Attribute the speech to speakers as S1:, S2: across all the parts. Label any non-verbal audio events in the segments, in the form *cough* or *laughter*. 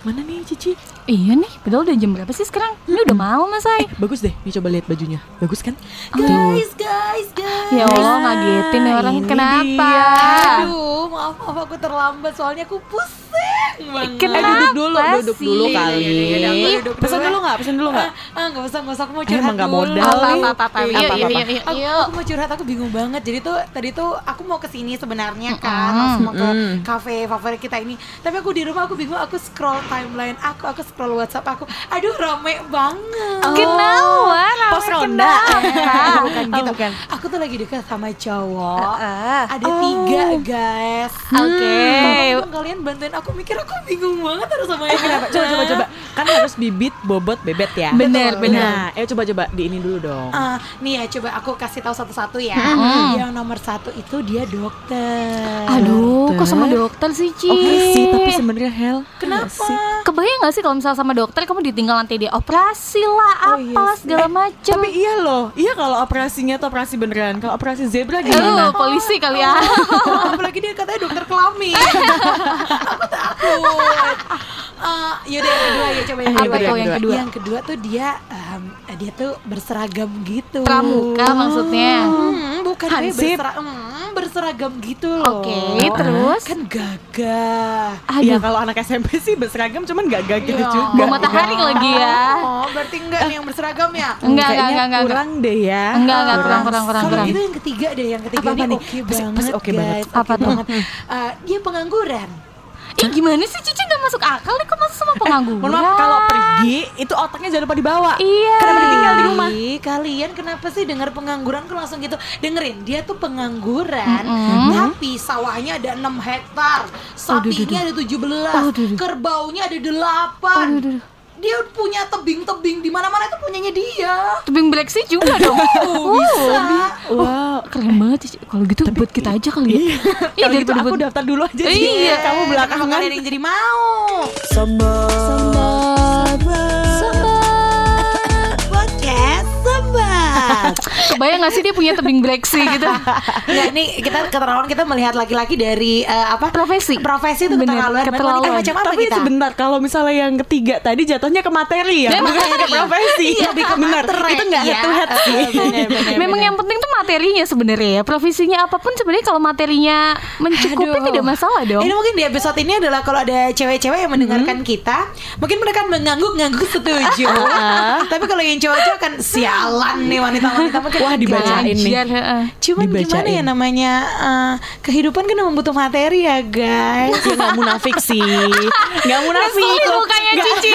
S1: Mana nih Cici?
S2: Iya nih, padahal udah jam berapa sih sekarang? Ini udah malam mas Ay.
S1: Bagus deh, nih coba lihat bajunya. Bagus kan?
S3: Guys, guys, guys.
S2: Ya Allah ngagetin nih orang
S1: ini
S2: kenapa?
S1: dia.
S3: Aduh, maaf maaf aku terlambat soalnya aku pusing.
S2: Kenapa
S1: Eh, duduk dulu, duduk
S2: sih?
S1: dulu kali.
S3: Iya, iya, iya, iya, duduk
S1: Pesan
S3: dulu.
S1: nggak? Pesan dulu nggak?
S3: Ah, nggak usah, nggak usah. Aku mau curhat
S1: emang nggak
S3: dulu.
S1: modal
S2: Apa, apa, apa, yuk,
S1: apa.
S2: yuk,
S3: Aku, mau curhat, aku bingung banget. Jadi tuh tadi tuh aku mau ke sini sebenarnya kan, langsung mau ke
S1: Mm-mm.
S3: cafe favorit kita ini. Tapi aku di rumah aku bingung. Aku scroll timeline aku, aku scroll WhatsApp aku. Aduh rame banget.
S2: Kenapa? Rame
S1: Pos ronda.
S2: kenapa? *laughs*
S3: bukan
S1: Oh,
S3: gitu
S1: bukan.
S3: Aku tuh lagi dekat sama cowok.
S2: Ah.
S3: Ada tiga guys.
S2: Oke.
S3: Tolong kalian bantuin aku mikir aku bingung banget harus sama
S1: Eh, kenapa? Coba, coba, coba. Kan harus bibit, bobot, bebet ya.
S2: Bener, bener.
S1: Nah, ayo coba, coba di ini dulu dong.
S3: Ah, nih ya coba aku kasih tahu satu-satu ya.
S2: Hmm.
S3: Yang nomor satu itu dia dokter.
S2: Aduh, kok sama
S1: Dokter?
S2: dokter sih, Ci?
S1: Oke sih, tapi sebenarnya Hel.
S3: Kenapa?
S1: sih?
S2: Kebayang gak sih kalau misalnya sama dokter kamu ditinggal nanti dia operasi lah,
S1: Oh,
S2: apa
S1: iya sih.
S2: segala macam.
S1: Tapi iya loh, iya kalau operasinya tuh operasi beneran. Kalau operasi zebra
S2: Aduh,
S1: gimana?
S2: polisi kali ya. *laughs*
S3: Apalagi dia katanya dokter kelamin. *laughs* aku. Ah, yaudah yang kedua ya coba yang
S2: Apa
S3: kedua.
S2: tuh yang kedua?
S3: Yang kedua tuh dia em, dia tuh berseragam gitu.
S2: Pramuka maksudnya.
S3: Hmm, bukan
S1: Hansip.
S3: bersera- hmm, berseragam gitu loh.
S2: Oke, terus?
S3: kan gagah.
S2: Aduh,
S1: kalau anak SMP sih berseragam cuman gak gagah
S3: Iya.
S1: juga.
S2: Bawa matahari lagi ya.
S3: Oh, berarti enggak nih yang berseragam ya?
S2: Enggak, enggak, enggak, enggak.
S1: kurang deh ya.
S2: Enggak, enggak, kurang, kurang, kurang,
S3: Kalau
S2: kurang.
S3: itu yang ketiga deh, yang ketiga
S1: Apa-apa
S3: ini
S1: nih?
S3: oke
S1: Pasti-
S3: banget,
S1: oke banget.
S3: guys.
S2: Apa tuh?
S3: banget. Eh, dia pengangguran.
S2: Ih gimana sih Cici gak masuk akal nih kok masuk sama pengangguran
S1: Mohon maaf kalau pergi itu otaknya jangan lupa dibawa.
S2: Iya
S1: Kenapa ditinggal di rumah?
S3: Kalian kenapa sih dengar pengangguran kok langsung gitu? Dengerin, dia tuh pengangguran,
S2: Mm-mm.
S3: tapi sawahnya ada 6 hektar, sapinya ada 17,
S2: Aduh, duh, duh.
S3: kerbaunya ada 8.
S2: Aduh, duh, duh.
S3: Dia punya tebing-tebing di mana-mana itu punyanya dia.
S2: Tebing Black Sea juga dong *laughs*
S3: Oh, bisa.
S1: Wow.
S2: Keren banget Cici Kalau gitu buat kita aja kali ya Iya
S1: Kalau gitu aku daftar dulu aja sih.
S2: Iya.
S1: Kamu belakangan.
S3: kalian yang jadi mau? Podcast
S2: Kebayang gak sih dia punya tebing Black Sea gitu *laughs*
S3: Nggak, nih kita keterlaluan kita melihat laki-laki dari eh, apa?
S2: Profesi
S3: Profesi itu
S2: Bener,
S3: keterlaluan.
S2: keterlaluan.
S3: Wanita macam apa
S1: Tapi
S3: kita?
S1: sebentar kalau misalnya yang ketiga tadi jatuhnya ke materi ya,
S2: Ya,
S1: bukan ke profesi.
S3: Iya, lebih ke
S1: benar. Itu nggak
S3: iya.
S1: head to head sih.
S3: Eh, bener, bener, *laughs*
S2: Memang
S3: bener.
S2: yang penting tuh materinya sebenarnya ya Profesinya apa pun sebenarnya kalau materinya mencukupi
S3: Aduh.
S2: tidak masalah dong
S3: Ini mungkin di episode ini adalah kalau ada cewek-cewek yang mendengarkan kita, mungkin mereka akan mengangguk-ngangguk setuju. *laughs* Tapi kalau yang cowok-cowok kan sialan nih wanita-wanita mungkin
S1: Wah, dibacain nih.
S2: Anjir, heeh.
S3: Cuman gimana
S1: Dibacain.
S3: ya namanya eh, kehidupan kan memang butuh materi ya guys. *laughs*
S1: Ya nggak munafik sih, nggak munafik.
S2: Ngeselin mukanya
S1: Nggak-
S2: Cici.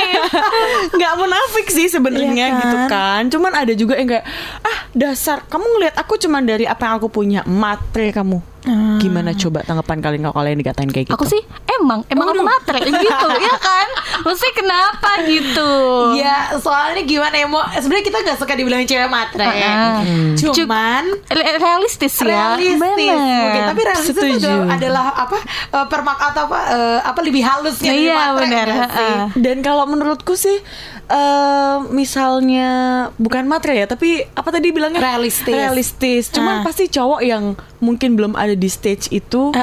S2: *laughs*
S1: nggak munafik sih sebenarnya
S3: Iya kan?
S1: gitu kan. Cuman ada juga yang kayak ah dasar kamu ngelihat aku cuman dari apa yang aku punya materi kamu.
S3: Hmm.
S1: Gimana coba tanggapan kalian kalau kalian dikatain kayak gitu?
S2: Aku sih emang Emang aku matre gitu *laughs* Ya kan Maksudnya kenapa gitu
S3: Ya soalnya gimana ya mau sebenarnya kita nggak suka dibilang cewek matre.
S2: Heeh.
S3: Cuman
S2: Re- Realistis ya
S3: realistis
S2: Bener.
S3: mungkin tapi realistis itu
S1: Setuju.
S3: adalah, adalah apa eh, permak atau apa eh, apa lebih halusnya dari
S2: Iya
S3: matre sih?
S2: heeh.
S1: Dan kalau menurutku sih eh misalnya bukan materi ya, tapi apa tadi bilangnya
S3: Realistis.
S1: Realistis.
S3: Ah.
S1: Cuman pasti cowok yang mungkin belum ada di stage itu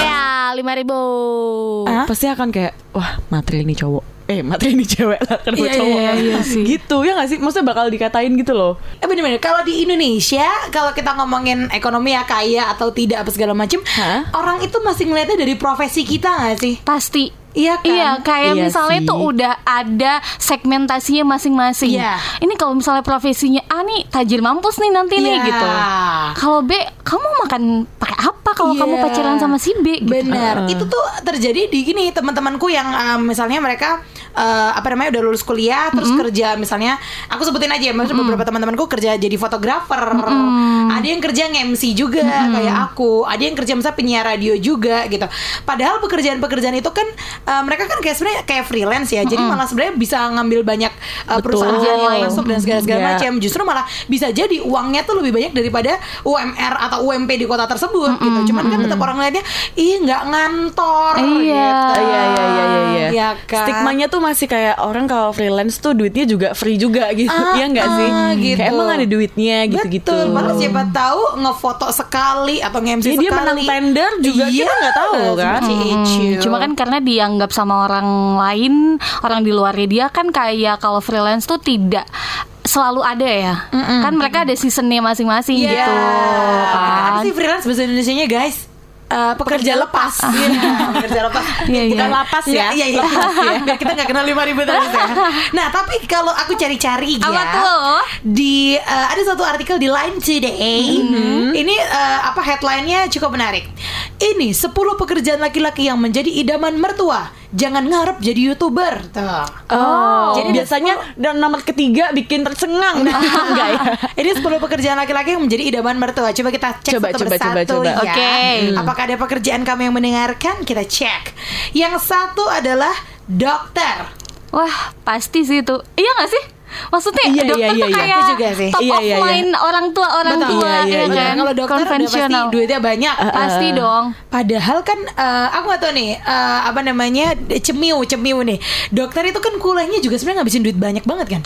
S2: Ya lima ribu
S3: Hah?
S1: pasti akan kayak wah materi ini cowok. Eh materi ini cewek lah kenapa
S3: Iya,
S1: cowok
S3: iya, iya sih.
S1: Gitu ya gak sih? Maksudnya bakal dikatain gitu loh.
S3: Eh bener-bener kalau di Indonesia kalau kita ngomongin ekonomi ya kaya atau tidak apa segala macam orang itu masih ngeliatnya dari profesi kita nggak sih?
S2: Pasti
S3: Iya kan?
S2: Iya, kayak
S1: Iya
S2: misalnya
S1: sih.
S2: tuh udah ada segmentasinya masing-masing.
S3: Iya.
S2: Ini kalau misalnya profesinya A nih tajir mampus nih nanti nih
S3: Iya.
S2: gitu. Kalau B, kamu makan pakai apa kalau
S3: Iya.
S2: kamu pacaran sama si B gitu.
S3: Benar. Itu tuh terjadi di gini teman-temanku yang um, misalnya mereka uh, apa namanya udah lulus kuliah terus kerja misalnya aku sebutin aja ya maksudnya beberapa teman-temanku kerja jadi fotografer. Ada yang kerja nge-MC juga kayak aku, ada yang kerja misalnya penyiar radio juga gitu. Padahal pekerjaan-pekerjaan itu kan uh, mereka kan kayak sebenarnya kayak freelance ya. Jadi malah sebenarnya bisa ngambil banyak uh,
S1: Betul.
S3: perusahaan yang masuk dan segala-segala
S1: Iya.
S3: macam. Justru malah bisa jadi uangnya tuh lebih banyak daripada UMR atau UMP di kota tersebut gitu. Cuman kan tetap orang ngeliatnya ih nggak ngantor
S2: Iya.
S3: gitu.
S1: Iya iya iya iya. iya.
S3: Iya kan?
S1: Stigmanya tuh masih kayak orang kalau freelance tuh duitnya juga free juga gitu.
S3: Ah,
S1: Iya enggak sih?
S3: ah, gitu.
S1: Kayak emang ada duitnya gitu-gitu.
S3: Betul, malah siapa tahu ngefoto sekali atau nge-MC
S1: Iya,
S3: sekali.
S1: dia menang tender juga, kita nggak tahu, kan?
S2: Hmm, Cuma kan karena dianggap sama orang lain, orang di luarnya dia kan kayak kalau freelance tuh tidak selalu ada ya. Kan mereka ada seasonnya masing-masing
S3: Iya.
S2: gitu
S3: Apa
S2: kan.
S3: sih freelance bahasa Indonesia-nya guys? Eh, pekerja lepas. Iya, *laughs* pekerja lepas.
S2: Iya, iya.
S3: Bukan
S1: lapas ya.
S3: Iya, iya. iya. Biar *laughs* kita nggak kena lima ribu terus *laughs* ya. Nah, tapi kalau aku cari-cari ya.
S2: Apa tuh?
S3: Di eh, ada satu artikel di Line Today.
S2: Mm-hmm.
S3: Ini eh, apa headline-nya cukup menarik. Ini 10 pekerjaan laki-laki yang menjadi idaman mertua. Jangan ngarep jadi YouTuber. Tuh.
S1: Oh,
S3: Jadi
S1: biasanya dan nomor ketiga bikin tercengang. Enggak *laughs* ya?
S3: Ini 10 pekerjaan laki-laki yang menjadi idaman mertua. Coba kita cek
S1: Coba,
S3: satu
S1: coba,
S3: persatu
S1: coba, coba.
S3: ya.
S2: Oke.
S3: Apakah ada pekerjaan kamu yang mendengarkan? Kita cek. Yang satu adalah dokter.
S2: Wah, pasti sih itu. Iya gak sih? Maksudnya
S1: Iya,
S2: dokter
S1: iya,
S2: tuh
S1: iya, iya.
S2: kayak
S3: Itu juga sih.
S2: top
S1: Iya,
S2: of
S1: iya, iya.
S2: mind orang tua orang
S3: Betul.
S2: tua
S1: Iya, iya,
S2: ya
S1: iya.
S2: kan.
S3: Kalau dokter udah pasti
S2: konvensional.
S3: duitnya banyak.
S2: Pasti dong.
S3: Padahal kan eh, aku gak tahu nih eh, apa namanya cemiu cemiu nih. Dokter itu kan kuliahnya juga sebenarnya ngabisin duit banyak banget kan.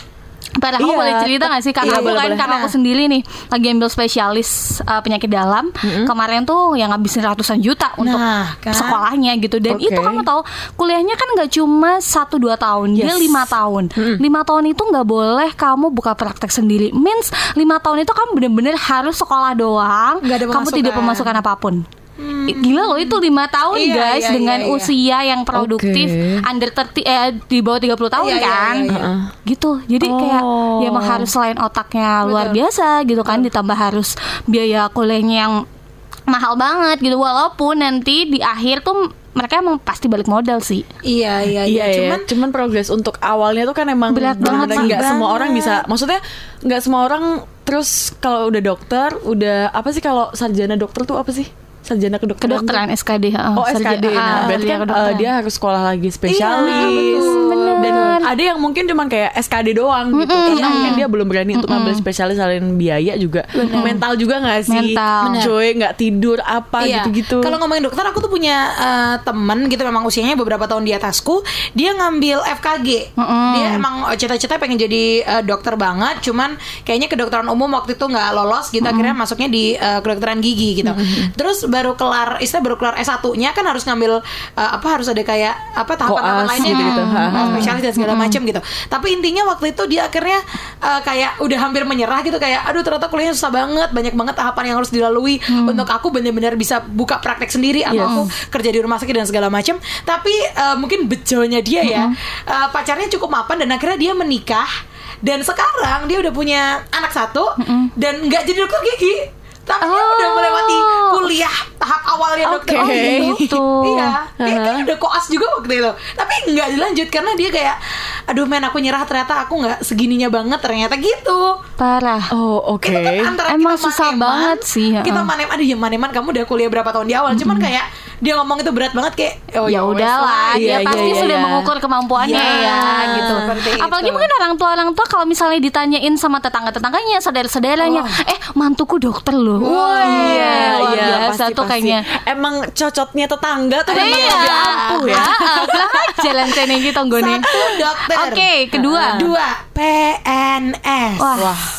S2: Padahal aku
S1: Iya,
S2: boleh cerita gak sih? Karena
S1: iya,
S2: aku
S1: boleh,
S2: kan
S1: boleh.
S2: karena aku
S3: Nah.
S2: sendiri nih lagi ambil spesialis uh, penyakit dalam. Kemarin tuh yang ngabisin ratusan juta untuk
S3: Nah, kan.
S2: sekolahnya gitu. Dan
S1: Oke.
S2: itu kamu tahu kuliahnya kan nggak cuma 1 2 tahun, dia
S1: Yes.
S2: lima tahun. lima tahun itu nggak boleh kamu buka praktek sendiri. Means lima tahun itu kamu bener-bener harus sekolah doang.
S3: Nggak ada
S2: kamu tidak
S3: pemasukan.
S2: pemasukan apa pun. Gila loh itu lima tahun
S3: Iya,
S2: guys
S3: iya,
S2: dengan
S3: iya, iya.
S2: usia yang produktif
S1: Oke.
S2: under 30 eh di bawah 30 tahun
S3: Iya, iya,
S2: kan
S3: iya, iya.
S2: gitu jadi kayak
S1: Oh.
S2: ya emang harus selain otaknya luar
S3: Betul.
S2: biasa gitu kan ditambah harus biaya kuliahnya yang mahal banget gitu walaupun nanti di akhir tuh mereka emang pasti balik modal sih
S3: Iya iya
S1: Iya,
S3: iya.
S1: cuman
S3: Cuman
S1: cuman progres untuk awalnya tuh kan emang
S2: Berat banget
S1: nggak semua orang bisa. Maksudnya nggak semua orang terus kalau udah dokter, udah apa sih kalau sarjana dokter tuh apa sih? Sarjana kedokteran.
S2: kedokteran SKD heeh.
S1: Oh SKD,
S2: ah,
S1: nah berarti kan eh, dia harus sekolah lagi spesialis.
S3: Iya, betul,
S1: Dan ada yang mungkin cuma kayak SKD doang gitu, karena mungkin dia belum berani untuk ngambil spesialis selain biaya juga, mental juga nggak sih?
S2: Mental.
S1: Cuy nggak tidur apa
S3: Iya.
S1: gitu-gitu.
S3: Kalau ngomongin dokter, aku tuh punya eh, temen gitu memang usianya beberapa tahun di atasku. Dia ngambil FKG. Dia emang cita-cita pengen jadi eh, dokter banget. Cuman kayaknya kedokteran umum waktu itu nggak lolos. Gitu akhirnya masuknya di eh, kedokteran gigi gitu. Terus baru kelar, istilah baru kelar S1-nya kan harus ngambil eh, apa harus ada kayak apa tahapan-tahapan lainnya
S1: gitu-gitu.
S3: kan.
S1: Ha, ha.
S3: spesialis dan segala macam gitu. Tapi intinya waktu itu dia akhirnya eh, kayak udah hampir menyerah gitu kayak aduh ternyata kuliahnya susah banget, banyak banget tahapan yang harus dilalui untuk aku benar-benar bisa buka praktek sendiri atau
S1: Yes.
S3: aku kerja di rumah sakit dan segala macam. Tapi eh, mungkin bejonya dia ya eh, pacarnya cukup mapan dan akhirnya dia menikah dan sekarang dia udah punya anak satu dan nggak jadi dokter gigi. Tapi dia
S2: Oh.
S3: udah melewati kuliah tahap awalnya dokter
S1: Oke.
S3: gigi.
S2: gitu.
S3: Iya, dia kayaknya udah koas juga waktu itu. Tapi nggak dilanjut karena dia kayak, aduh men aku nyerah ternyata aku nggak segininya banget ternyata gitu.
S2: parah
S1: Oh oke.
S3: Itu kan antara
S2: Emang
S3: kita
S2: susah
S3: maneman,
S2: banget sih,
S3: Kita
S2: heeh.
S3: maneman, aduh ya maneman kamu udah kuliah berapa tahun di awal. Cuman kayak dia ngomong itu berat banget kayak, oh
S2: ya
S3: wes
S2: udahlah
S1: Iya,
S2: dia
S1: iya,
S2: pasti
S1: iya,
S2: sudah
S1: iya.
S2: mengukur kemampuannya
S3: Iya,
S2: ya gitu apalagi
S3: itu.
S2: mungkin orang tua orang tua kalau misalnya ditanyain sama tetangga tetangganya saudara saudaranya
S3: Oh.
S2: eh mantuku dokter loh
S3: Wah,
S1: Iya, iya,
S2: biasa
S1: pasti,
S2: tuh kayaknya
S1: Emang cocotnya tetangga tuh
S2: Iya,
S1: memang lebih ampuh ya. *laughs*
S2: jalan cene gitu nih.
S3: Satu dokter.
S2: Oke, kedua.
S3: Dua PNS.
S2: Wah.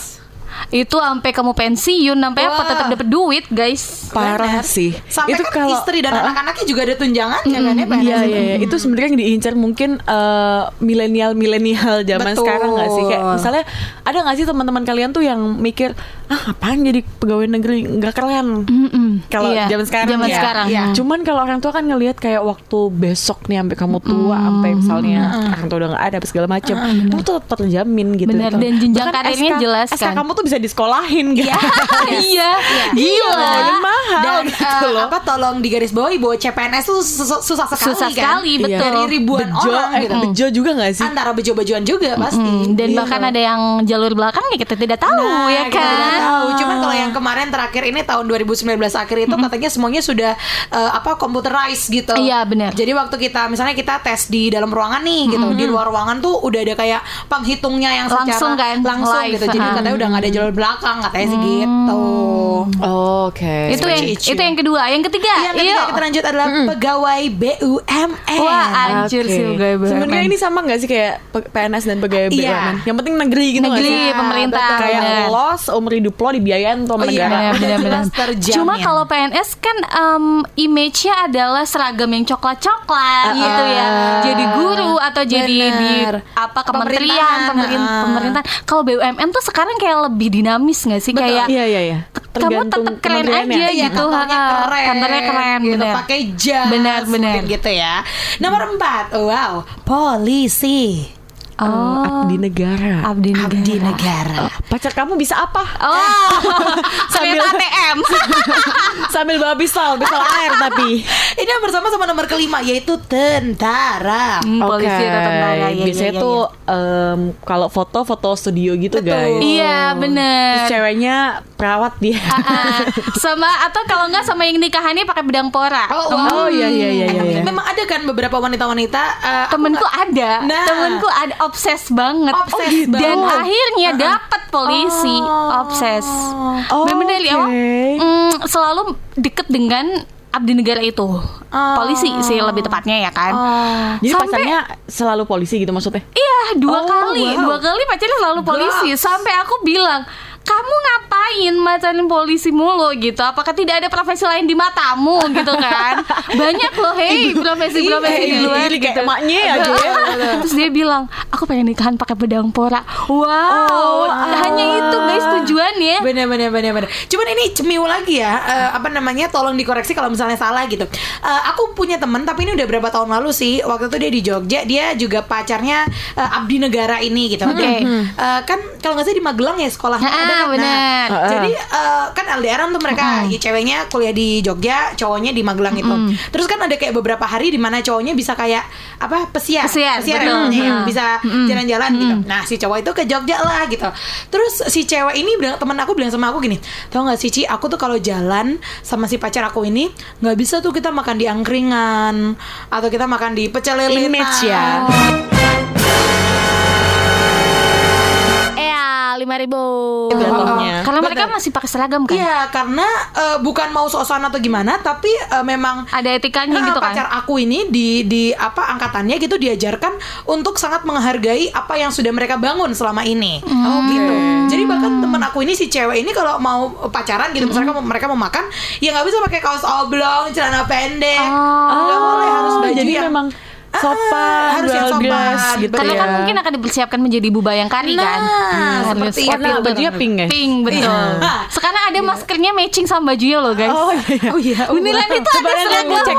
S2: Itu sampai kamu pensiun sampai apa tetap dapat duit, guys.
S1: Parah
S3: Benar.
S1: sih.
S3: Sampai
S1: itu
S3: kan
S1: kalau
S3: istri dan
S1: uh-uh.
S3: anak-anaknya juga ada tunjangannya kan ya PNS
S1: Iya
S3: itu.
S1: iya iya. itu sebenarnya yang diincar mungkin eh, milenial milenial zaman
S3: Betul.
S1: sekarang nggak sih kayak misalnya ada nggak sih teman-teman kalian tuh yang mikir ah apaan jadi pegawai negeri nggak keren
S2: Mm-mm.
S1: kalau
S2: Iya,
S1: zaman sekarang
S2: zaman
S1: ya.
S2: sekarang.
S3: Iya.
S1: Cuman kalau orang tua kan ngelihat kayak waktu besok nih sampai kamu tua sampai misalnya orang tua udah nggak ada apa segala macam, kamu tuh tetap terjamin gitu.
S2: Bener,
S1: Gitu.
S2: dan jenjang karirnya jelas
S1: SK
S2: kan.
S1: kamu tuh bisa disekolahin gitu.
S2: Iya. *laughs*
S1: Gila,
S2: Gila.
S1: dan mahal
S3: dan
S1: gitu
S3: eh,
S1: loh.
S3: apa tolong di garis bawahi bahwa CPNS tuh sus- susah sekali
S2: Susah
S3: kan
S2: sekali, betul.
S3: dari ribuan
S1: bejo,
S3: orang
S1: eh,
S3: gitu
S1: bejo juga gak sih?
S3: antara bejo-bejoan juga pasti
S2: Hmm, dan
S3: Iya.
S2: bahkan ada yang jalur belakang ya kita tidak tahu
S3: Nah,
S2: ya
S3: kita
S2: kan.
S3: tidak tahu. Cuman kalau yang kemarin terakhir ini tahun 2019 akhir itu katanya semuanya sudah eh, apa computerized gitu.
S2: Iya, benar.
S3: Jadi waktu kita misalnya kita tes di dalam ruangan nih gitu, di luar ruangan tuh udah ada kayak penghitungnya yang secara
S2: Langsung kan,
S3: langsung
S2: live,
S3: gitu. Jadi katanya udah nggak ada jalur belakang katanya sih gitu.
S1: Oh, Oke.
S2: itu yang itu yang kedua. Yang ketiga,
S3: Yang ketiga
S2: yuk.
S3: kita lanjut adalah pegawai BUMN.
S2: Wah, anjir sih pegawai BUMN.
S1: Sebenarnya ini sama nggak sih kayak PNS dan pegawai
S3: Iya.
S1: BUMN? Yang penting negeri gitu nggak
S2: Negeri,
S1: sih?
S2: pemerintah,
S1: Kayak
S2: bener.
S1: lo seumur hidup lo dibiayain tuh sama
S3: Oh iya,
S1: negara.
S3: bener. Jelas
S2: benar.
S3: terjamin.
S2: Cuma kalau PNS kan em, image-nya adalah seragam yang coklat-coklat
S3: Ah,
S2: gitu ya. Jadi guru atau jadi di
S3: Bener.
S2: apa kementerian,
S3: Pemerintahan,
S2: pemerin,
S3: ah.
S2: Kalau BUMN tuh sekarang kayak lebih dinamis nggak sih? Kayak
S1: Iya iya iya.
S2: kamu tetap keren aja.
S3: Iya,
S2: gitu.
S3: kantornya keren,
S2: Kantornya keren,
S3: gitu,
S2: bener.
S3: pakai jas,
S2: Benar, benar.
S3: gitu ya. Nomor empat, wow, polisi,
S2: Oh,
S1: Abdi negara.
S2: abdi negara.
S3: abdi negara.
S1: Pacar kamu bisa apa?
S2: Oh, *laughs*
S1: Sambil-
S2: ATM. *laughs*
S1: Sambil bawa pistol, pistol air tapi. *laughs*
S3: Yang bersama sama nomor kelima yaitu tentara.
S2: Hmm, polisi
S1: Oke.
S2: atau tentara ya,
S1: Biasanya
S2: ya, ya,
S1: tuh
S2: ya.
S1: em, kalau foto foto studio gitu
S3: Betul.
S1: guys.
S2: Iya, bener.
S1: Terus ceweknya perawat dia.
S2: Ah, sama atau kalau nggak sama yang nikahannya pakai bedang pora.
S3: Oh, wow.
S1: Oh iya iya iya iya. iya.
S3: Memang ada kan beberapa wanita-wanita aku
S2: Temenku
S3: nggak-
S2: ada,
S3: Nah.
S2: temenku ada obses banget.
S3: Obses
S2: Oh, gitu. Dan
S3: banget.
S2: akhirnya dapat polisi,
S3: Oh.
S2: obses.
S1: Oh,
S2: Bener-bener ya,
S1: oke.
S2: mm, selalu deket dengan abdi negara itu.
S3: Oh.
S2: Polisi sih lebih tepatnya ya kan.
S3: Oh.
S1: Jadi
S2: Sampai-
S1: pacarnya selalu polisi gitu maksudnya?
S2: Iya, dua
S3: Oh,
S2: kali,
S3: wow.
S2: dua kali pacarnya selalu polisi.
S3: Goks.
S2: Sampai aku bilang, kamu ngapain macarin polisi mulu gitu? Apakah tidak ada profesi lain di matamu gitu kan? Banyak loh, hei profesi-profesi di
S1: Iya,
S2: luar gitu.
S1: emaknya aja ya. *laughs*
S2: Terus dia bilang, aku pengen nikahan pakai bedang pora. Wow, hanya itu guys tujuannya.
S3: Bener bener bener bener. Cuman ini cemiu lagi ya. eh, apa namanya? Tolong dikoreksi kalau misalnya salah gitu. Eh, aku punya temen tapi ini udah berapa tahun lalu sih. Waktu itu dia di Jogja. Dia juga pacarnya eh, abdi negara ini gitu.
S2: Oke.
S3: Dan, eh, kan kalau nggak salah di Magelang ya sekolahnya
S2: Ah,
S3: ada kan. Nah,
S2: bener.
S3: jadi eh, kan LDRan tuh mereka ya, ceweknya kuliah di Jogja, cowoknya di Magelang itu. Terus kan ada kayak beberapa hari di mana cowoknya bisa kayak apa pesiar,
S2: Pesiar,
S3: ya
S2: betul.
S3: ya,
S2: Mm.
S3: bisa jalan-jalan gitu. Nah si cowok itu ke Jogja lah gitu. Terus si cewek ini bilang teman aku bilang sama aku gini, tau nggak sih Ci, aku tuh kalau jalan sama si pacar aku ini nggak bisa tuh kita makan di angkringan atau kita makan di pecel lele.
S1: Image ya.
S2: Iya, lima ribu.
S1: Jatuhnya.
S2: Karena mereka
S3: Bener.
S2: masih pakai seragam kan?
S3: Iya, karena eh, bukan mau sok-sokan atau gimana, tapi eh, memang
S2: Ada etikanya
S3: Ah,
S2: gitu kan?
S3: pacar aku ini di di apa angkatannya gitu diajarkan untuk sangat menghargai apa yang sudah mereka bangun selama ini. Oh gitu. Jadi bahkan temen aku ini si cewek ini kalau mau pacaran gitu misalnya mau- mereka mau makan ya nggak bisa pakai kaos oblong, celana pendek.
S2: Oh.
S3: Nggak boleh harus baju
S1: jadi
S3: yang
S1: memang
S3: Ah,
S1: sopan,
S3: harus yang sopan,
S1: gitu
S2: Karena
S1: ya.
S2: kan mungkin akan dipersiapkan menjadi ibu bayangkari
S3: Nah,
S2: kan.
S3: seperti
S2: harus-
S3: itu.
S1: Warna bajunya pink guys.
S2: Pink betul.
S3: Iya.
S2: Sekarang ada maskernya matching sama bajunya loh guys.
S1: Oh iya.
S3: Oh iya.
S2: Beneran itu
S1: Coba
S2: ada seragam.
S1: cek.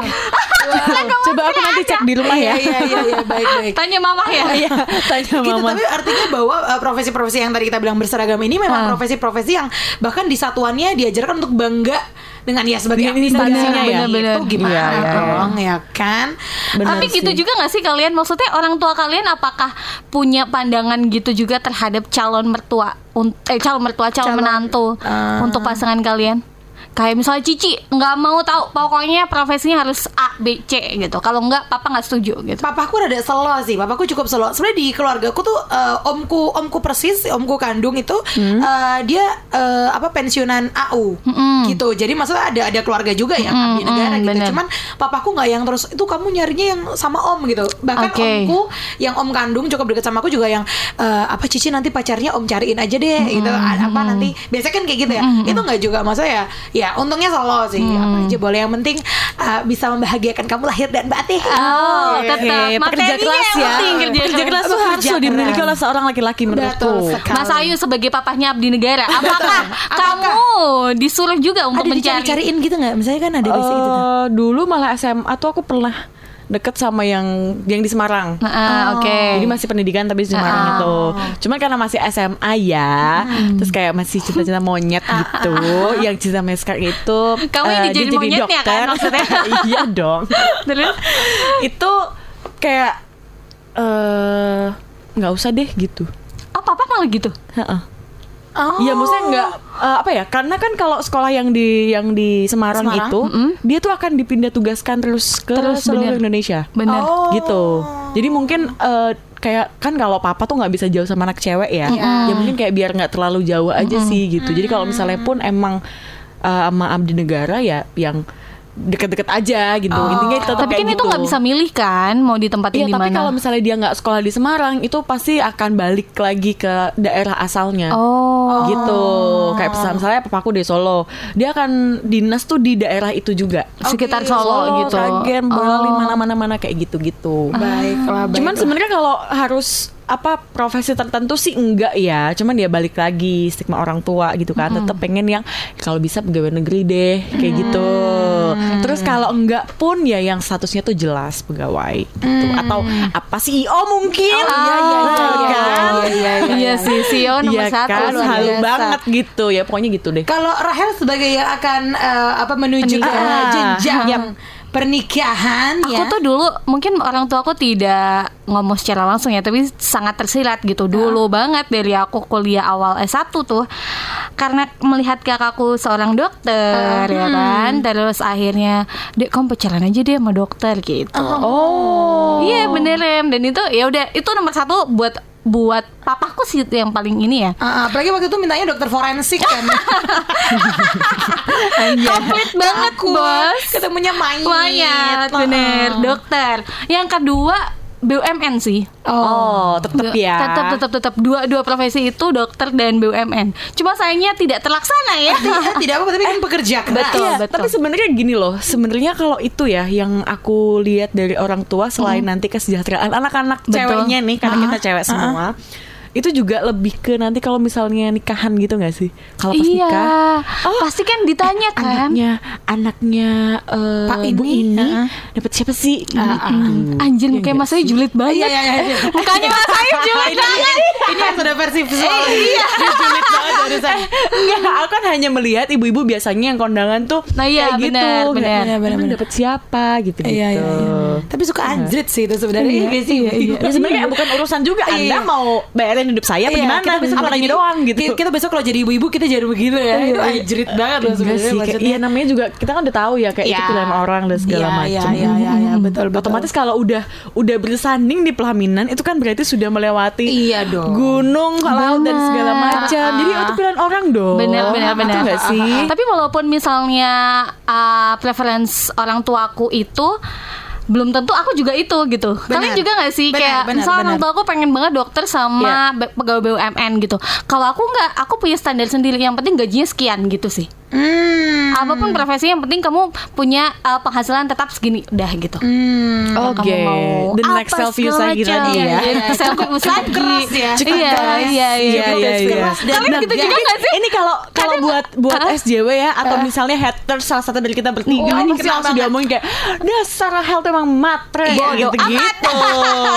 S1: Coba aku nanti cek di rumah ya.
S3: Iya iya iya iya, baik baik.
S2: Tanya mama ya.
S1: Iya, tanya
S3: gitu
S1: mama.
S3: tapi artinya bahwa uh, profesi-profesi yang tadi kita bilang berseragam ini memang
S2: Ah.
S3: profesi-profesi yang bahkan di satuannya diajarkan untuk bangga dengan ya sebagai
S1: instansinya
S3: negara
S1: ya.
S3: begitu,
S2: Bener-bener.
S3: gimana
S1: Iya, iya, iya.
S3: dong ya kan
S1: Benar
S2: Tapi gitu
S1: sih.
S2: juga gak sih kalian? Maksudnya orang tua kalian apakah punya pandangan gitu juga terhadap calon mertua? Eh calon mertua, calon,
S3: Calon,
S2: menantu
S3: ah.
S2: untuk pasangan kalian? Kayak misalnya Cici nggak mau tahu pokoknya profesinya harus A B C gitu. Kalau nggak papa nggak setuju gitu.
S3: Papaku rada selo sih, papaku cukup selo. Sebenarnya di keluarga aku tuh eh, omku omku persis, omku kandung itu
S2: Hmm.
S3: eh, dia eh, apa pensiunan AU gitu. Jadi maksudnya ada ada keluarga juga yang
S2: Mm-mm,
S3: abdi negara
S2: mm,
S3: gitu.
S2: bener.
S3: Cuman papaku nggak yang terus itu kamu nyarinya yang sama om gitu. Bahkan
S2: Oke.
S3: omku yang om kandung cukup dekat sama aku juga yang eh, apa Cici nanti pacarnya om cariin aja deh gitu. A- Apa nanti biasanya kan kayak gitu ya. Itu nggak juga maksudnya ya ya untungnya solo sih. Apa aja boleh yang penting eh, bisa membahagiakan kamu lahir dan batin.
S2: Oh,
S1: Oke,
S2: tetap
S1: pekerja
S2: materinya
S1: keras
S2: yang
S1: ya.
S2: penting, kerja
S1: Pekerja keras tuh
S3: Bekerja
S1: harus dimiliki oleh seorang laki-laki menurutku.
S2: Mas Ayu sebagai papahnya abdi negara, apakah kamu disuruh juga untuk
S3: ada
S2: mencari?
S3: dicari-cariin gitu nggak? Misalnya kan ada basic gitu.
S1: Eh, dulu malah SMA tuh aku pernah deket sama yang yang di Semarang.
S2: Ah, Oke.
S1: Jadi masih pendidikan tapi di Semarang
S2: Ah.
S1: itu. Cuman karena masih SMA ya, terus kayak masih cinta-cinta monyet gitu. yang cinta meskar itu
S2: Kamu
S1: eh,
S2: ini
S1: dia
S2: jadi monyetnya kan maksudnya? *laughs*
S1: iya dong.
S2: Terus?
S1: itu kayak eh nggak usah deh gitu.
S2: Oh, papa malah gitu.
S1: Heeh.
S3: Oh.
S1: Iya, maksudnya nggak eh, apa ya? Karena kan kalau sekolah yang di yang di Semarang,
S3: Semarang?
S1: itu, dia tuh akan dipindah tugaskan terus ke
S2: Terus,
S1: seluruh
S2: bener.
S1: Indonesia.
S2: Bener.
S3: Oh.
S1: Gitu. Jadi mungkin eh, kayak kan kalau papa tuh nggak bisa jauh sama anak cewek ya. Ya mungkin kayak biar nggak terlalu jauh aja sih gitu. Jadi kalau misalnya pun emang eh, sama abdi negara ya yang deket-deket aja gitu. Intinya tetap
S2: Tapi kan itu
S1: gitu.
S2: nggak bisa milih kan mau ditempatin
S1: Iya,
S2: di
S1: tapi
S2: mana.
S1: kalau misalnya dia nggak sekolah di Semarang, itu pasti akan balik lagi ke daerah asalnya.
S2: Oh.
S1: Gitu. Kayak misalnya, misalnya papaku di Solo, dia akan dinas tuh di daerah itu juga.
S2: Sekitar
S3: Oke,
S2: Solo, gitu.
S1: Sragen, Boyolali,
S2: Oh.
S1: mana-mana mana kayak gitu-gitu.
S3: Baiklah,
S1: Cuman
S3: baiklah.
S1: sebenarnya kalau harus apa profesi tertentu sih enggak ya. Cuman dia balik lagi stigma orang tua gitu kan. Tetap pengen yang kalau bisa pegawai negeri deh kayak gitu. Terus kalau enggak pun ya yang statusnya tuh jelas pegawai gitu. Atau apa CEO mungkin.
S3: Oh, iya, iya, iya,
S1: Ah,
S3: iya,
S1: kan?
S3: iya, iya, iya,
S2: Iya sih, Sio nomor
S1: Iya
S2: satu
S1: kan, halu
S2: biasa.
S1: banget gitu ya pokoknya gitu deh.
S3: Kalau Rahel sebagai yang akan eh, apa menuju ke jenjang. Pernikahan
S2: Aku
S3: ya.
S2: tuh dulu mungkin orang tua aku tidak ngomong secara langsung ya, tapi sangat tersirat gitu dulu banget dari aku kuliah awal S1 tuh. Karena melihat kakakku seorang dokter ya kan, terus akhirnya, "Dek, kamu pacaran aja deh sama dokter" gitu.
S1: Oh.
S2: Iya beneran dan itu ya udah itu nomor satu buat buat papaku sih yang paling ini ya.
S3: Ah, apalagi waktu itu mintanya dokter forensik kan. *laughs*
S2: Komplit banget
S3: Takut.
S2: bos.
S3: Ketemunya mayat.
S2: Mayat, bener,
S3: ah.
S2: dokter. Yang kedua BUMN sih.
S1: Oh, tetep ya.
S2: Tetap tetap tetap dua dua profesi itu dokter dan BUMN. Cuma sayangnya tidak terlaksana ya.
S3: Tidak, tidak apa-apa tapi kan pekerja keras.
S2: Betul.
S1: Iya, tapi sebenarnya gini loh, sebenarnya kalau itu ya yang aku lihat dari orang tua selain nanti kesejahteraan anak-anak
S2: Betul.
S1: ceweknya nih karena kita cewek semua. Itu juga lebih ke nanti kalau misalnya nikahan gitu nggak sih? Kalau pas
S2: iya.
S1: nikah,
S2: Pasti kan ditanya kan.
S1: anaknya anaknya eh,
S3: Pak
S1: Bu
S3: ini,
S1: ini
S3: uh-uh.
S1: dapat siapa sih?
S3: Ah.
S1: Gitu.
S2: Anjir
S1: Iya
S2: mukanya
S1: nggak
S2: Mas Ayu
S1: sih?
S2: julid banget.
S3: Iya, iya, iya, iya.
S2: Mukanya Mas Ayu *laughs* julid banget.
S3: ini yang sudah versi visual. Iya. Julid banget barusan. *laughs*
S1: Enggak, aku kan hanya melihat ibu-ibu biasanya yang kondangan tuh
S2: Nah, iya,
S1: kayak
S2: benar,
S1: gitu.
S2: Benar,
S3: benar,
S1: "Emang
S3: benar.
S1: dapat siapa gitu-gitu.
S3: Iya, iya, iya. Tapi suka anjrit sih itu sebenarnya. Iya, nggak sih?
S1: Ya, sebenarnya bukan urusan juga
S3: Iya,
S1: Anda
S3: iya.
S1: mau bayarin hidup saya apa
S3: Iya,
S1: gimana?
S3: kita besok
S1: Apa
S3: jadi-
S1: doang gitu.
S3: Kita, kita besok kalau jadi ibu-ibu kita jadi begitu ya. itu anjrit banget loh sebenarnya
S1: iya namanya juga kita kan udah tahu ya kayak itu
S3: Iya.
S1: pilihan orang dan segala
S3: Iya,
S1: macam.
S3: Iya, iya, iya, iya, betul, betul.
S1: Otomatis kalau udah udah bersanding di pelaminan itu kan berarti sudah melewati
S3: Iya dong.
S1: gunung, laut dan segala macam. Jadi itu pilihan orang dong.
S2: Benar, benar, benar.
S1: Enggak sih?
S2: Tapi walaupun misalnya uh, preference orang tuaku itu belum tentu aku juga itu gitu. Kalian
S3: Benar.
S2: juga nggak sih
S3: Benar,
S2: kayak
S3: benar,
S2: misal orang tua aku pengen banget dokter sama be- pegawai BUMN gitu. Kalau aku nggak, aku punya standar sendiri. Yang penting gajinya sekian gitu sih.
S3: Hmm.
S2: Apa pun profesi yang penting kamu punya uh, penghasilan tetap segini udah gitu.
S3: Hmm.
S1: Oke.
S2: Kamu mau
S1: The next selfie
S2: segala
S1: lagi tadi ya.
S2: Iya, iya. *laughs* selfie
S3: Cukup
S2: lagi.
S3: keras ya. Cukup
S2: Iya,
S3: keras.
S2: iya, iya,
S1: Iya, iya, iya.
S2: Kalian gitu juga nggak sih?
S1: Ini kalau kalau buat buat? SJW ya atau misalnya haters salah satu dari kita bertiga
S3: Oh,
S1: ini kita langsung diomongin kayak dasar health emang matre
S3: Iya,
S1: gitu gitu.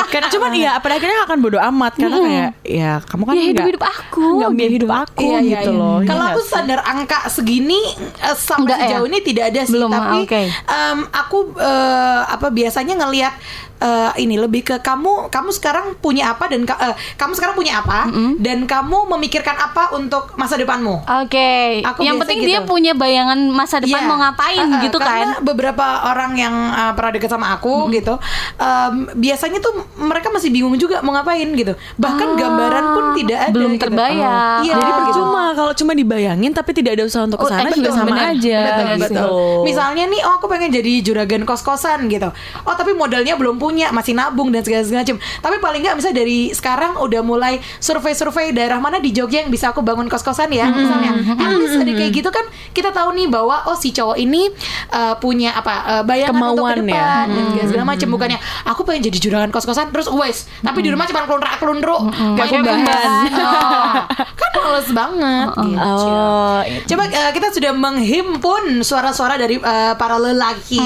S1: Karena cuman iya pada akhirnya akan bodo amat karena kayak ya kamu kan
S2: Ya, hidup- hidup aku,
S1: nggak biar
S2: gitu.
S1: hidup aku
S3: Iya, iya,
S1: gitu
S3: iya.
S1: loh. Iya
S3: Kalau aku
S1: sih?
S3: standar angka segini eh, sampai
S2: Enggak ya?
S3: sejauh ini tidak ada sih,
S2: Belum,
S3: tapi
S2: oke.
S3: em, aku eh, apa biasanya ngelihat eh, ini lebih ke kamu kamu sekarang punya apa dan eh, kamu sekarang punya apa dan kamu memikirkan apa untuk masa depanmu.
S2: Oke,
S3: Aku
S2: yang penting
S3: gitu.
S2: dia punya bayangan masa depan
S3: Iya.
S2: mau ngapain
S3: Uh-uh,
S2: gitu
S3: karena
S2: kan.
S3: beberapa orang yang uh, pernah deket sama aku gitu, um, biasanya tuh mereka masih bingung juga mau ngapain gitu. Bahkan
S2: Ah,
S3: gambaran pun tidak ada.
S2: belum
S3: gitu.
S2: terbayang.
S3: Iya,
S1: Jadi percuma kalau cuma dibayangin tapi tidak ada usaha untuk
S2: Oh,
S1: ke sana
S2: eh,
S1: juga sama
S2: benar.
S1: aja.
S3: Betul, betul. Misalnya nih, oh aku pengen jadi juragan kos-kosan gitu. Oh tapi modalnya belum punya, masih nabung dan segala macam. Tapi paling nggak misalnya dari sekarang udah mulai survei-survei daerah mana di Jogja yang bisa aku bangun kos-kosan ya, misalnya. At least ada kayak gitu kan, kita tahu nih bahwa oh si cowok ini uh, punya apa uh, bayangan untuk ke
S1: Kemauan ya.
S3: depan dan segala- segala macam. Bukannya aku pengen jadi juragan kos-kosan terus wes, tapi di rumah cuma kelundrak-kelundruk, kayak
S2: Pakai
S3: bahan.
S2: bahan.
S3: Oh, kan males banget. gitu.
S1: Oh,
S3: Coba eh, kita sudah menghimpun suara-suara dari eh, para lelaki,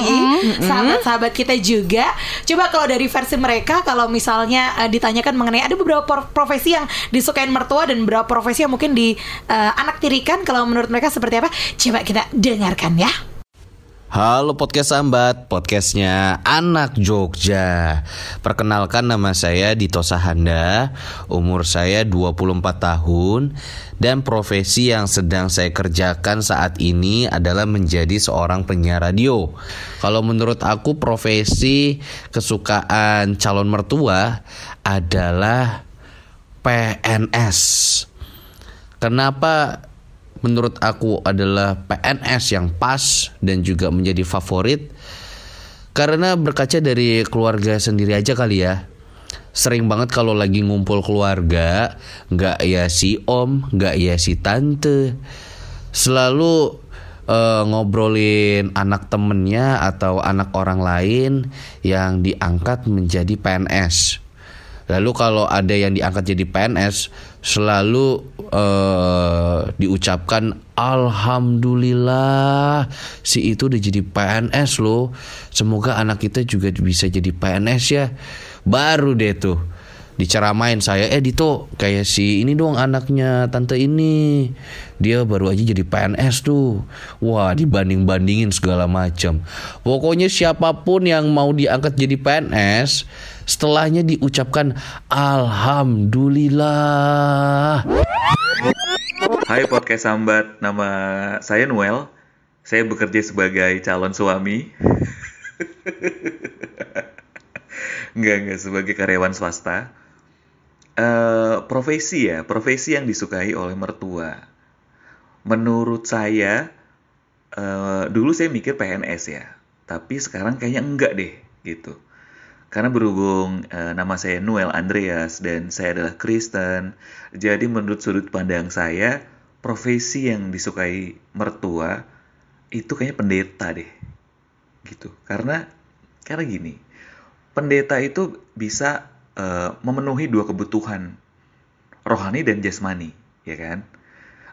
S3: sahabat-sahabat kita juga. Coba kalau dari versi mereka, kalau misalnya eh, ditanyakan mengenai ada beberapa profesi yang disukain mertua dan beberapa profesi yang mungkin di eh, anak tirikan, kalau menurut mereka seperti apa? Coba kita dengarkan ya.
S4: Halo podcast sambat, podcastnya anak Jogja. Perkenalkan nama saya Dito Sahanda Umur saya 24 tahun Dan profesi yang sedang saya kerjakan saat ini adalah menjadi seorang penyiar radio. Kalau menurut aku profesi kesukaan calon mertua adalah PNS Kenapa menurut aku adalah PNS yang pas dan juga menjadi favorit. Karena berkaca dari keluarga sendiri aja kali ya. Sering banget kalau lagi ngumpul keluarga nggak ya si om nggak ya si tante selalu uh, ngobrolin anak temennya atau anak orang lain yang diangkat menjadi PNS Lalu kalau ada yang diangkat jadi PNS selalu uh, diucapkan alhamdulillah si itu udah jadi PNS loh. Semoga anak kita juga bisa jadi PNS ya. Baru deh tuh diceramain saya eh Dito kayak si ini dong anaknya tante ini. Dia baru aja jadi PNS tuh. Wah dibanding bandingin segala macam pokoknya siapa pun yang mau diangkat jadi PNS setelahnya diucapkan alhamdulillah.
S5: Hai podcast sambat nama saya Noel. Saya bekerja sebagai calon suami. *laughs* Enggak, enggak sebagai karyawan swasta Uh, profesi ya, profesi yang disukai oleh mertua. Menurut saya, uh, dulu saya mikir PNS ya, tapi sekarang kayaknya enggak deh gitu. Karena berhubung uh, nama saya Noel Andreas dan saya adalah Kristen, jadi menurut sudut pandang saya, profesi yang disukai mertua itu kayaknya pendeta deh, gitu. Karena karena gini, pendeta itu bisa uh, memenuhi dua kebutuhan rohani dan jasmani, ya kan?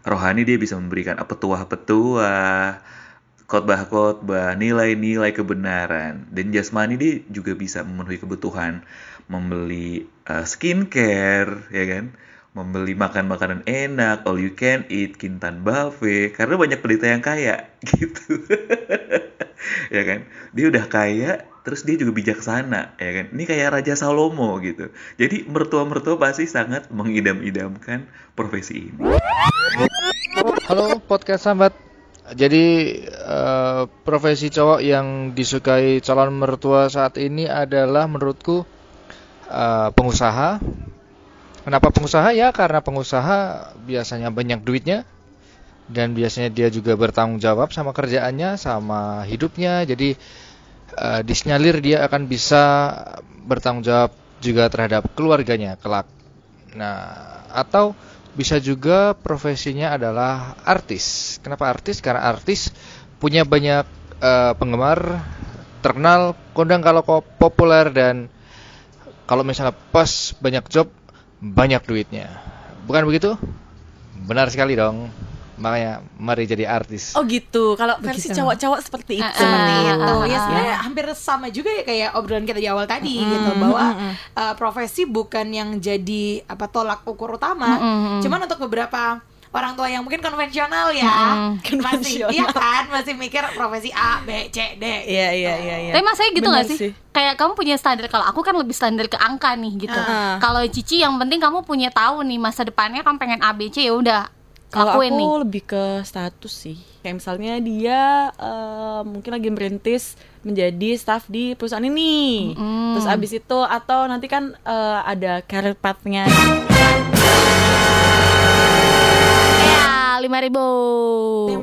S5: Rohani dia bisa memberikan petuah-petuah, khotbah-khotbah, nilai-nilai kebenaran, dan jasmani dia juga bisa memenuhi kebutuhan membeli uh, skincare, ya kan? Membeli makan makanan enak, all you can eat, kintan buffet, karena banyak pendeta yang kaya, *laughs* gitu. *laughs* ya kan? Dia udah kaya, terus dia juga bijaksana ya kan? Ini kayak Raja Salomo gitu. Jadi mertua-mertua pasti sangat mengidam-idamkan profesi ini.
S6: Halo podcast sahabat jadi uh, profesi cowok yang disukai calon mertua saat ini adalah menurutku uh, pengusaha. Kenapa pengusaha? Ya karena pengusaha biasanya banyak duitnya dan biasanya dia juga bertanggung jawab sama kerjaannya sama hidupnya jadi uh, disinyalir dia akan bisa bertanggung jawab juga terhadap keluarganya kelak. Nah, atau bisa juga profesinya adalah artis. Kenapa artis? Karena artis punya banyak uh, penggemar, terkenal, kondang kalau populer dan kalau misalnya pas banyak job, banyak duitnya. Bukan begitu? Benar sekali dong makanya mari jadi artis.
S1: Oh gitu. Kalau versi cowok-cowok seperti itu.
S3: Uh, seperti itu. Ya sebenarnya hampir sama juga ya kayak obrolan kita di awal tadi mm, gitu bahwa mm, uh, profesi bukan yang jadi apa tolak ukur utama. Mm, Cuman untuk beberapa orang tua yang mungkin konvensional ya mm, masih iya kan masih mikir profesi A B C D
S1: iya iya iya ya.
S2: tapi mas saya gitu nggak sih? sih kayak kamu punya standar kalau aku kan lebih standar ke angka nih gitu uh. kalau Cici yang penting kamu punya tahu nih masa depannya kan pengen A B C ya udah
S1: kalau aku nih. lebih ke status sih. Kayak misalnya dia uh, mungkin lagi merintis menjadi staff di perusahaan ini. Mm. Terus abis itu atau nanti kan uh, ada career path-nya.
S2: Ya, lima ribu.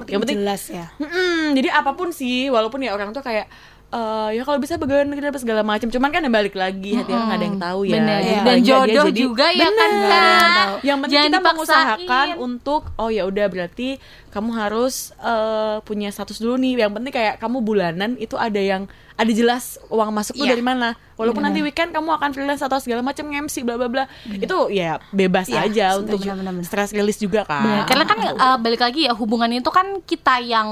S3: Yang penting, jelas ya.
S1: Mm-mm, jadi apa pun sih, walaupun ya orang tuh kayak uh, ya kalau bisa negeri apa segala macam. Cuman kan balik lagi hati orang ada yang tahu ya.
S2: Bener, ya. dan jodoh jadi, juga ya kan kak?
S1: yang penting Jangan kita dipaksain. mengusahakan untuk oh ya udah berarti kamu harus uh, punya status dulu nih. Yang penting kayak kamu bulanan itu ada yang ada jelas uang masuk tuh
S3: Iya.
S1: dari mana. Walaupun nanti weekend kamu akan freelance atau segala macam MC bla bla bla. Itu ya bebas
S3: Iya,
S1: aja untuk stress release juga kan.
S2: Benar, karena kan uh, balik lagi ya hubungan itu kan kita yang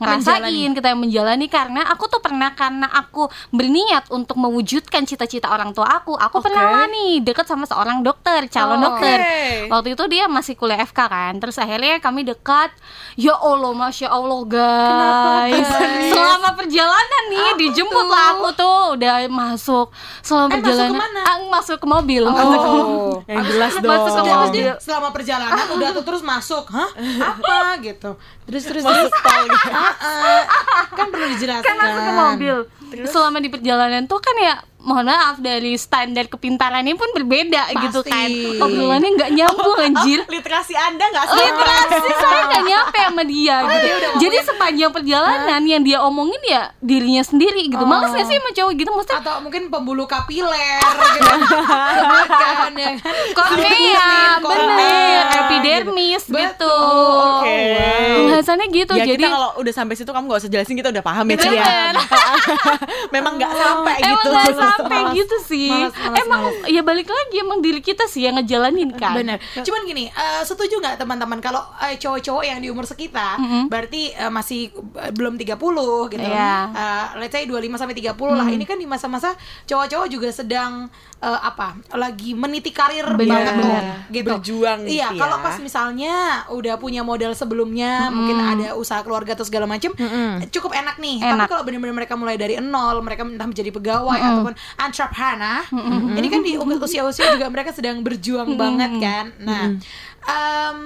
S2: ngerasain, kita yang menjalani karena aku tuh pernah karena aku berniat untuk mewujudkan cita-cita orang tua aku, aku
S1: Oke.
S2: pernah lah nih deket sama seorang dokter, calon
S1: Oh,
S2: dokter.
S1: oke.
S2: Waktu itu dia masih kuliah FK kan, terus akhirnya kami dekat. Ya Allah, masya Allah guys, selama perjalanan nih dijemput lah aku tuh udah masuk selama
S3: Eh, masuk
S2: perjalanan,
S3: ke mana?
S2: Ah, masuk ke mobil.
S1: Oh, *laughs* yang jelas dong.
S2: Masuk ke
S3: Terus
S2: mobil.
S3: dia selama perjalanan udah tuh terus masuk, hah? Apa gitu? Terus terus
S1: Masuk
S3: terus.
S1: tol gitu.
S3: Ah, ah. kan perlu dijelaskan.
S2: kan masuk ke mobil selama di perjalanan tuh kan ya mohon maaf dari standar kepintarannya pun berbeda gitu kan
S3: Pasti.
S2: obrolannya nggak nyambung anjir
S1: Oh, literasi Anda nggak sama.
S2: literasi saya nggak nyampe sama dia gitu.
S3: udah
S2: jadi sepanjang perjalanan yang dia omongin ya dirinya sendiri gitu males nggak sih sama cowok gitu maksudnya
S3: atau mungkin pembuluh kapiler gitu. Ya kan?
S2: kornea
S3: kornea,
S2: bener epidermis
S3: Betul.
S2: gitu
S1: Oke.
S2: bahasannya gitu
S1: Ya
S2: jadi
S1: kalau udah sampai situ kamu gak usah jelasin kita udah paham ya ya. *laughs* Memang nggak sampai
S2: Emang
S1: gitu.
S2: Sampai
S3: Malas,
S2: gitu sih
S3: malas, malas,
S2: Emang ya balik lagi Emang diri kita sih yang ngejalanin kan
S3: Bener. Cuman gini, eh, setuju nggak teman-teman kalau eh, cowok-cowok yang di umur sekitar berarti eh, masih eh, belum 30 gitu.
S2: Iya.
S3: Eh, let's say 25 sampai 30 lah. Ini kan di masa-masa cowok-cowok juga sedang eh, apa? Lagi meniti karir
S2: Bener,
S3: banget tuh,
S2: bener.
S3: gitu.
S1: Berjuang gitu
S3: Iya,
S1: ya.
S3: kalau pas misalnya udah punya modal sebelumnya, mungkin ada usaha keluarga atau segala macam, cukup enak nih. Tapi
S2: Enak.
S3: kalau benar-benar mereka mulai dari nol, mereka entah menjadi pegawai ataupun entrepreneur, ini kan di usia-usia juga mereka sedang berjuang banget kan. Nah, em,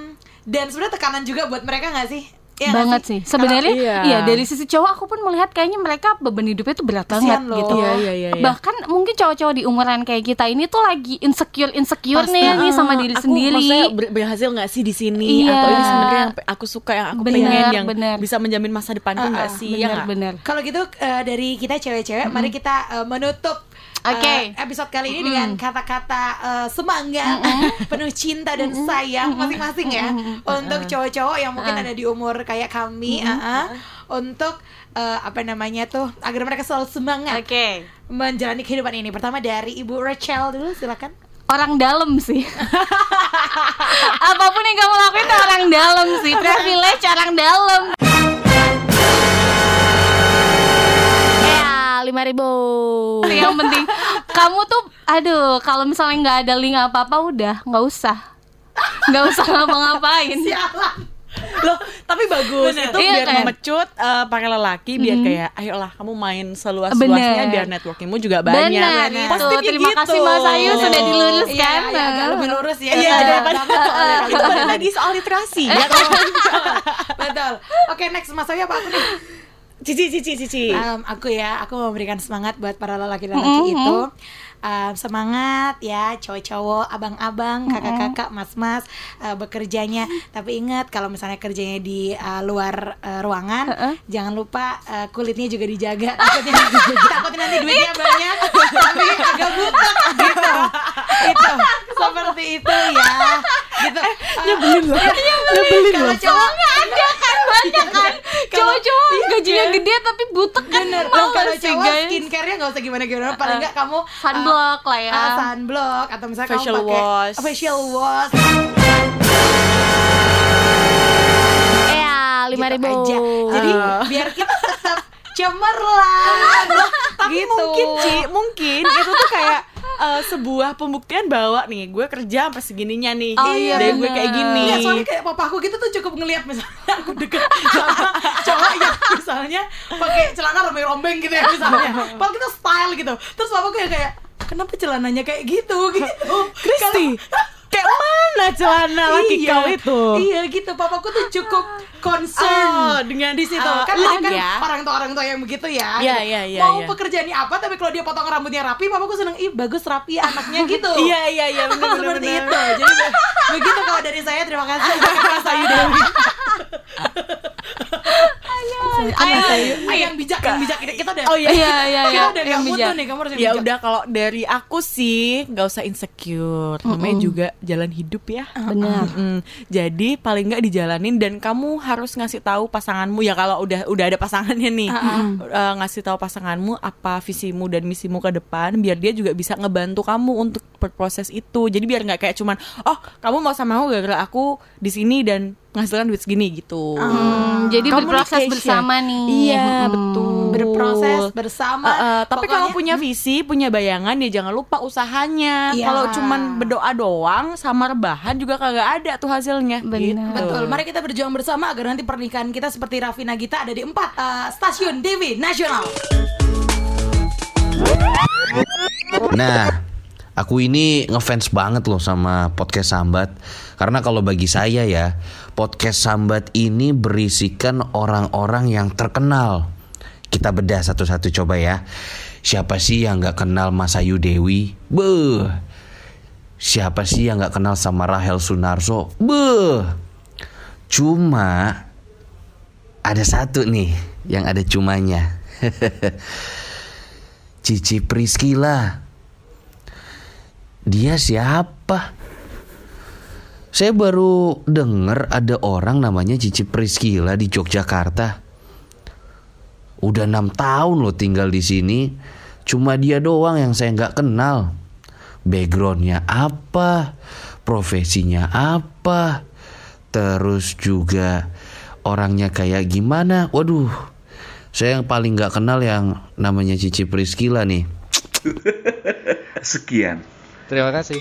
S3: dan sebenarnya tekanan juga buat mereka nggak sih? Iya nggak
S2: banget sih sebenarnya
S1: Iya.
S2: iya dari sisi cowok aku pun melihat kayaknya mereka beban hidupnya tuh berat banget
S3: Kasian loh.
S2: gitu
S1: Iya, iya, iya, iya.
S2: bahkan mungkin cowok-cowok di umuran kayak kita ini tuh lagi insecure insecure
S3: Pasti.
S2: nih nih sama
S1: Ah,
S2: diri
S1: aku
S2: sendiri
S1: maksudnya ber- berhasil nggak sih di sini
S2: Iya.
S1: atau ini sebenarnya yang aku suka yang aku
S2: Bener,
S1: pengen yang
S2: bener.
S1: bisa menjamin masa depanku
S3: Ah,
S1: nggak
S3: ah,
S1: sih ya nggak?
S2: bener-bener
S3: Kalau gitu eh, dari kita cewek-cewek, mari kita eh, menutup
S2: Oke.
S3: eh, episode kali ini dengan kata-kata eh, semangat, *laughs* penuh cinta dan sayang masing-masing ya. Untuk cowok-cowok yang mungkin ada di umur kayak kami, ah, ah, untuk eh, apa namanya tuh agar mereka selalu semangat
S2: oke.
S3: menjalani kehidupan ini. Pertama dari Ibu Rachel dulu, silakan.
S2: orang dalam sih. *laughs* Apa pun yang kamu lakuin tuh orang dalam sih. Privilege orang dalam lima ribu yang penting kamu tuh aduh kalau misalnya nggak ada link apa apa udah nggak usah nggak usah ngapa-ngapain
S3: Sialan.
S1: Loh, tapi bagus itu
S2: Iya
S1: biar
S2: kan?
S1: memecut eh, para lelaki biar kayak ayolah kamu main seluas-luasnya
S2: Bener.
S1: biar networkingmu juga banyak.
S2: Benar itu.
S1: Positifnya
S2: Terima
S1: gitu.
S2: kasih Mas Ayu sudah diluruskan.
S3: Iya, iya, agak lebih lurus ya.
S1: Iya,
S3: Iya,
S1: daripada
S3: soalnya
S1: itu
S3: kalau-
S1: balik lagi soal literasi. ya.
S3: Betul. Oke, next Mas Ayu apa aku nih?
S1: Cici, cici, cici.
S3: Um, aku ya, aku mau memberikan semangat buat para lelaki-lelaki itu. Um, semangat ya cowok-cowok, abang-abang, kakak-kakak, mas-mas uh, bekerjanya. Tapi ingat kalau misalnya kerjanya di uh, luar uh, ruangan, jangan lupa uh, kulitnya juga dijaga. Takutnya, *laughs* takutnya nanti duitnya banyak, tapi agak butek gitu. Itu seperti itu ya. Gitu.
S1: Nyebelin loh. Nyebelin
S3: Kalau
S1: loh.
S3: cowok
S2: ada kan? Banyak kan? Cowok-cowok gajinya gede tapi butek kan.
S3: Bener, kalau
S2: sih
S3: cowok skincare-nya nggak usah gimana-gimana Paling nggak kamu
S2: sunblock lah ya
S3: uh, sunblock atau misalnya
S1: Facial
S3: kamu pakai
S1: wash.
S3: facial wash
S2: ya lima ribu
S3: gitu aja. Jadi
S1: Ah.
S3: biar kita tetap cemerlang. *laughs*
S1: Tapi
S3: gitu.
S1: mungkin Ci, mungkin itu tuh kayak eh, sebuah pembuktian bahwa nih gue kerja sampai segininya nih.
S2: Oh, iya,
S1: Dan gue kayak gini.
S3: Iya, soalnya kayak papaku gitu tuh cukup ngelihat misalnya aku deket sama *laughs* cowok yang misalnya pakai celana rombeng-rombeng gitu ya misalnya. *laughs* Padahal kita style gitu. Terus papaku ya kayak kenapa celananya kayak gitu? Gitu.
S1: Kristi, kayak mana celana laki
S3: iya,
S1: kau itu?
S3: Iya gitu, papaku tuh cukup concern
S1: Oh, dengan
S3: di situ.
S1: uh,
S3: kan
S1: look
S3: kan
S1: ya.
S3: orang tua orang tua yang begitu ya.
S1: Iya,
S3: gitu.
S1: iya, iya,
S3: Mau
S1: iya.
S3: pekerjaannya apa, tapi kalau dia potong rambutnya rapi, papaku seneng. Ih bagus rapi anaknya *laughs* gitu.
S1: Iya, iya, iya, *laughs*
S3: Seperti
S1: bener.
S3: itu. Jadi be- begitu kalau dari saya terima kasih Mas Ayu Dewi. ayo, ayo yang bijak, yang bijak kita udah.
S1: Oh iya.
S2: Iya iya
S3: kita
S2: iya.
S3: udah
S2: yang bijak.
S3: nih, kamu harus
S1: Ya udah kalau dari aku sih nggak usah insecure. Namanya juga jalan hidup ya.
S2: Benar.
S1: Jadi paling nggak dijalanin dan kamu harus ngasih tahu pasanganmu. Ya kalau udah udah ada pasangannya nih. Eh, ngasih tahu pasanganmu apa visimu dan misimu ke depan biar dia juga bisa ngebantu kamu untuk berproses itu. Jadi biar nggak kayak cuman oh kamu mau sama aku gara-gara aku di sini dan menghasilkan duit segini gitu.
S2: Hmm, jadi berproses bersama nih.
S1: Iya
S2: Mm-mm.
S1: betul.
S3: berproses bersama.
S1: Uh, uh, tapi kalau punya visi, punya bayangan ya jangan lupa usahanya.
S3: Iya.
S1: Kalau cuman berdoa doang sama rebahan juga kagak ada tuh hasilnya.
S2: Benar.
S1: Gitu.
S3: Betul, mari kita berjuang bersama agar nanti pernikahan kita seperti Raffi Nagita ada di empat eh, stasiun TV nasional.
S4: Nah, aku ini ngefans banget loh sama podcast Sambat. Karena kalau bagi saya ya, podcast Sambat ini berisikan orang-orang yang terkenal. Kita bedah satu-satu coba ya. Siapa sih yang nggak kenal Mas Ayu Dewi? Beuh. Siapa sih yang nggak kenal sama Rahel Sunarso? Beuh. Cuma ada satu nih yang ada cumanya. *laughs* Cici Priskila. Dia siapa? Saya baru dengar ada orang namanya Cici Priskila di Yogyakarta. Udah enam tahun loh tinggal di sini. Cuma dia doang yang saya nggak kenal. Backgroundnya apa? Profesinya apa? Terus juga orangnya kayak gimana? Waduh, saya yang paling nggak kenal yang namanya Cici Priskila nih.
S5: Sekian.
S6: Terima kasih.